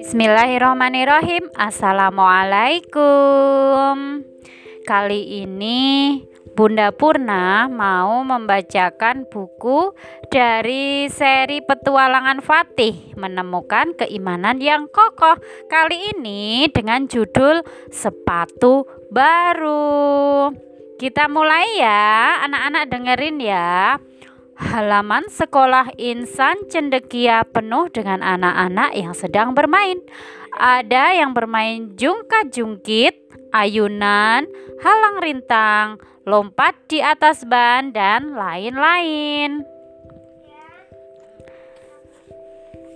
Bismillahirrahmanirrahim. Assalamualaikum. Kali ini Bunda Purna mau membacakan buku dari seri petualangan Fatih Menemukan keimanan yang kokoh. Kali ini dengan judul Sepatu Baru. Kita mulai ya anak-anak dengerin ya Halaman sekolah insan cendekia penuh dengan anak-anak yang sedang bermain. Ada yang bermain jungkat-jungkit, ayunan, halang rintang, lompat di atas ban, dan lain-lain.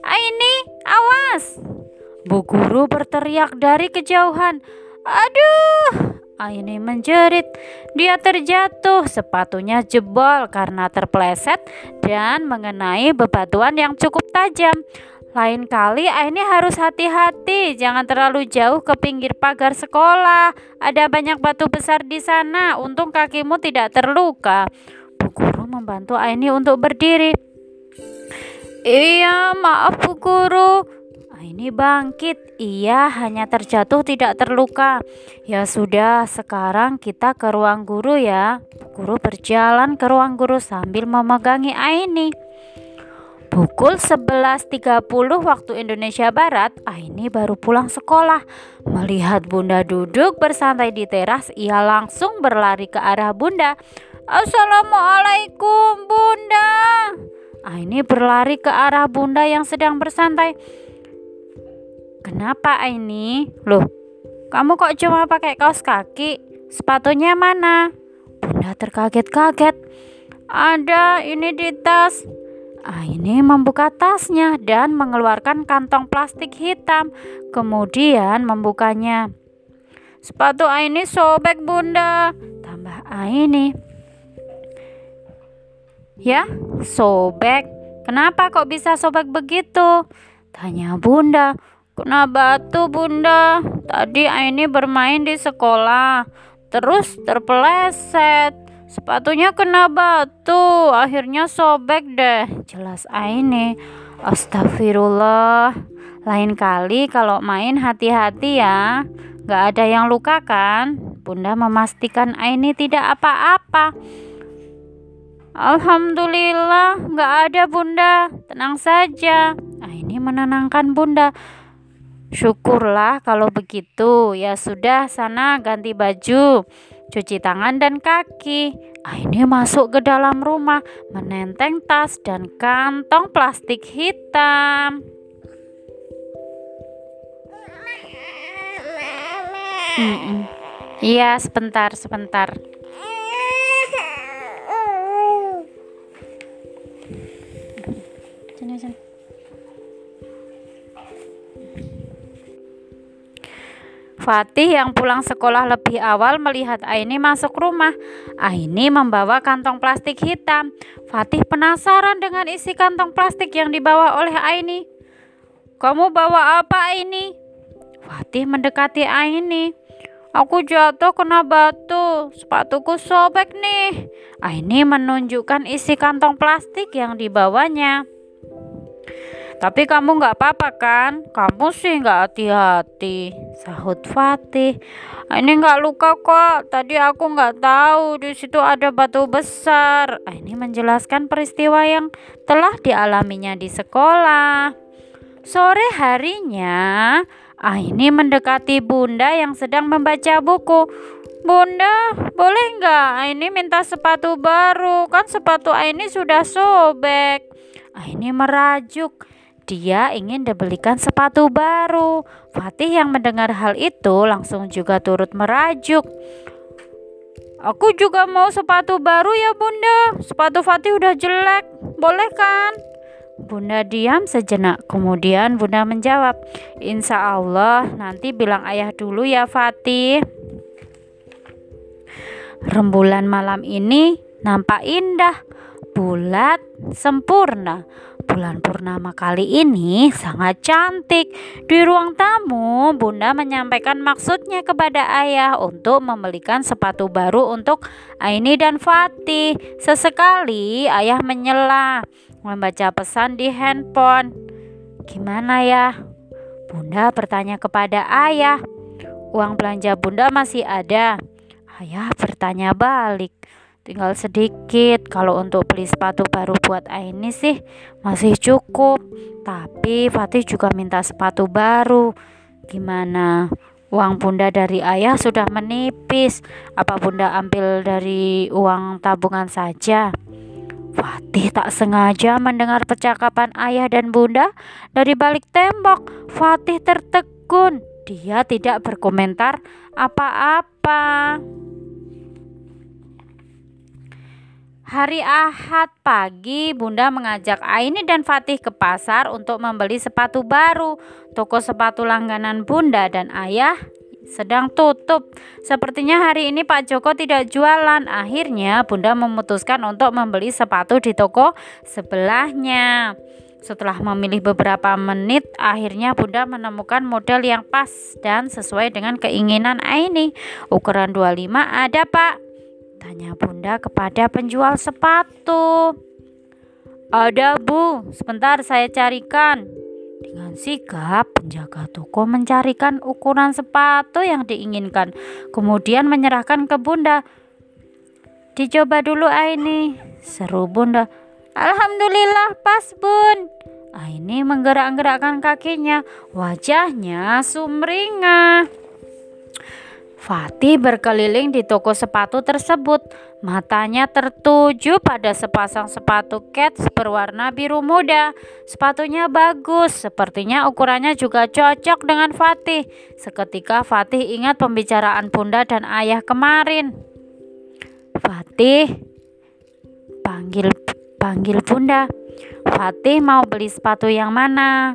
Ini awas! Bu guru berteriak dari kejauhan. Aduh, Aini menjerit. Dia terjatuh, sepatunya jebol karena terpleset dan mengenai bebatuan yang cukup tajam. Lain kali Aini harus hati-hati, jangan terlalu jauh ke pinggir pagar sekolah. Ada banyak batu besar di sana, untung kakimu tidak terluka. Bu guru membantu Aini untuk berdiri. Iya, maaf Bu Guru. Ini bangkit. Ia hanya terjatuh tidak terluka. Ya sudah, sekarang kita ke ruang guru ya. Guru berjalan ke ruang guru sambil memegangi Aini. Pukul 11.30 waktu Indonesia Barat, Aini baru pulang sekolah. Melihat Bunda duduk bersantai di teras, ia langsung berlari ke arah Bunda. Assalamualaikum Bunda. Aini berlari ke arah Bunda yang sedang bersantai. Kenapa ini? Loh, kamu kok cuma pakai kaos kaki? Sepatunya mana? Bunda terkaget-kaget. Ada ini di tas. Aini membuka tasnya dan mengeluarkan kantong plastik hitam. Kemudian membukanya. Sepatu Aini sobek bunda. Tambah Aini. Ya, sobek. Kenapa kok bisa sobek begitu? Tanya bunda. Kena batu bunda. Tadi Aini bermain di sekolah Terus terpeleset. Sepatunya kena batu Akhirnya sobek deh Jelas Aini. Astagfirullah. Lain kali kalau main hati-hati ya. Gak ada yang luka kan? Bunda memastikan Aini tidak apa-apa. Alhamdulillah gak ada bunda. Tenang saja. Aini menenangkan bunda Syukurlah kalau begitu. Ya sudah, sana ganti baju, cuci tangan dan kaki. Aini masuk ke dalam rumah, menenteng tas dan kantong plastik hitam. Iya, sebentar, sebentar. Sini, sini. Fatih yang pulang sekolah lebih awal melihat Aini masuk rumah. Aini membawa kantong plastik hitam. Fatih penasaran dengan isi kantong plastik yang dibawa oleh Aini. Kamu bawa apa ini? Fatih mendekati Aini. Aku jatuh kena batu, sepatuku sobek nih. Aini menunjukkan isi kantong plastik yang dibawanya. Tapi kamu nggak apa-apa kan? Kamu sih nggak hati-hati, sahut Fatih. Ini nggak luka kok. Tadi aku nggak tahu di situ ada batu besar. Ini menjelaskan peristiwa yang telah dialaminya di sekolah. Sore harinya, Aini mendekati Bunda yang sedang membaca buku. Bunda, boleh nggak Aini minta sepatu baru? Kan sepatu Aini sudah sobek. Aini merajuk. Dia ingin dibelikan sepatu baru. Fatih yang mendengar hal itu langsung juga turut merajuk. Aku juga mau sepatu baru ya bunda. Sepatu Fatih udah jelek. Boleh kan? Bunda diam sejenak. Kemudian bunda menjawab. Insya Allah nanti bilang ayah dulu ya Fatih. Rembulan malam ini nampak indah bulat, sempurna. Bulan purnama kali ini sangat cantik. Di ruang tamu, Bunda menyampaikan maksudnya kepada ayah untuk membelikan sepatu baru untuk Aini dan Fatih. Sesekali ayah menyela, membaca pesan di handphone. Gimana ya? Bunda bertanya kepada ayah. Uang belanja Bunda masih ada. Ayah bertanya balik. Tinggal sedikit. Kalau untuk beli sepatu baru buat Aini sih masih cukup. Tapi Fatih juga minta sepatu baru. Gimana? Uang bunda dari ayah sudah menipis. Apa bunda ambil dari uang tabungan saja? Fatih tak sengaja mendengar percakapan ayah dan bunda dari balik tembok. Fatih tertegun. Dia tidak berkomentar apa-apa. Hari Ahad pagi, Bunda mengajak Aini dan Fatih ke pasar untuk membeli sepatu baru. Toko sepatu langganan Bunda dan Ayah sedang tutup. Sepertinya hari ini Pak Joko tidak jualan. Akhirnya Bunda memutuskan untuk membeli sepatu di toko sebelahnya. Setelah memilih beberapa menit, akhirnya Bunda menemukan model yang pas dan sesuai dengan keinginan Aini. Ukuran 25 ada, Pak. Tanya Bunda kepada penjual sepatu. Ada, Bu. Sebentar saya carikan. Dengan sigap, penjaga toko mencarikan ukuran sepatu yang diinginkan, kemudian menyerahkan ke Bunda. Dicoba dulu Aini, seru Bunda. Alhamdulillah pas bun. Aini menggerak-gerakkan kakinya, wajahnya sumringah. Fatih berkeliling di toko sepatu tersebut. Matanya tertuju pada sepasang sepatu Kets berwarna biru muda. Sepatunya bagus, sepertinya ukurannya juga cocok dengan Fatih. Seketika Fatih ingat pembicaraan Bunda dan Ayah kemarin. Fatih panggil Panggil bunda. Fatih mau beli sepatu yang mana?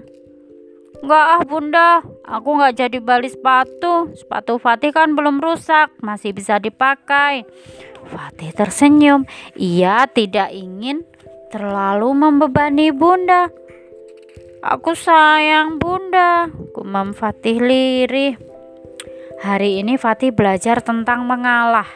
Enggak ah bunda, aku nggak jadi beli sepatu. Sepatu Fatih kan belum rusak, masih bisa dipakai. Fatih tersenyum. Ia tidak ingin terlalu membebani bunda. Aku sayang bunda, kumam Fatih lirih. Hari ini Fatih belajar tentang mengalah.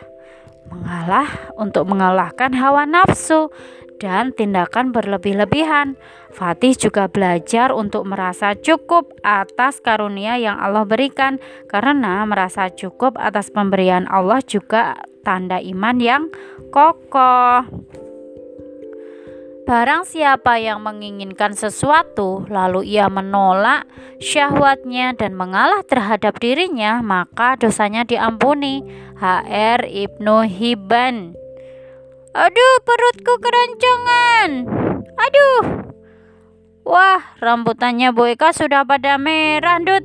Mengalah untuk mengalahkan hawa nafsu dan tindakan berlebih-lebihan. Fatih juga belajar untuk merasa cukup atas karunia yang Allah berikan, karena merasa cukup atas pemberian Allah juga tanda iman yang kokoh. Barang siapa yang menginginkan sesuatu, lalu ia menolak syahwatnya dan mengalah terhadap dirinya, maka dosanya diampuni. HR Ibnu Hibban Aduh, perutku keroncongan. Aduh. Wah, rambutannya Boyka sudah pada merah, Dut.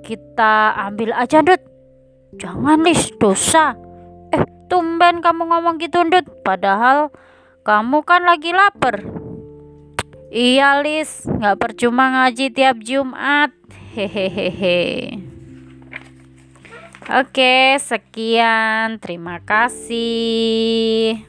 Kita ambil aja, Dut. Jangan, Lis, dosa. Eh, tumben kamu ngomong gitu, Dut. Padahal kamu kan lagi lapar. Iya, Lis. Nggak percuma ngaji tiap Jumat. Hehehehe. Oke, sekian. Terima kasih.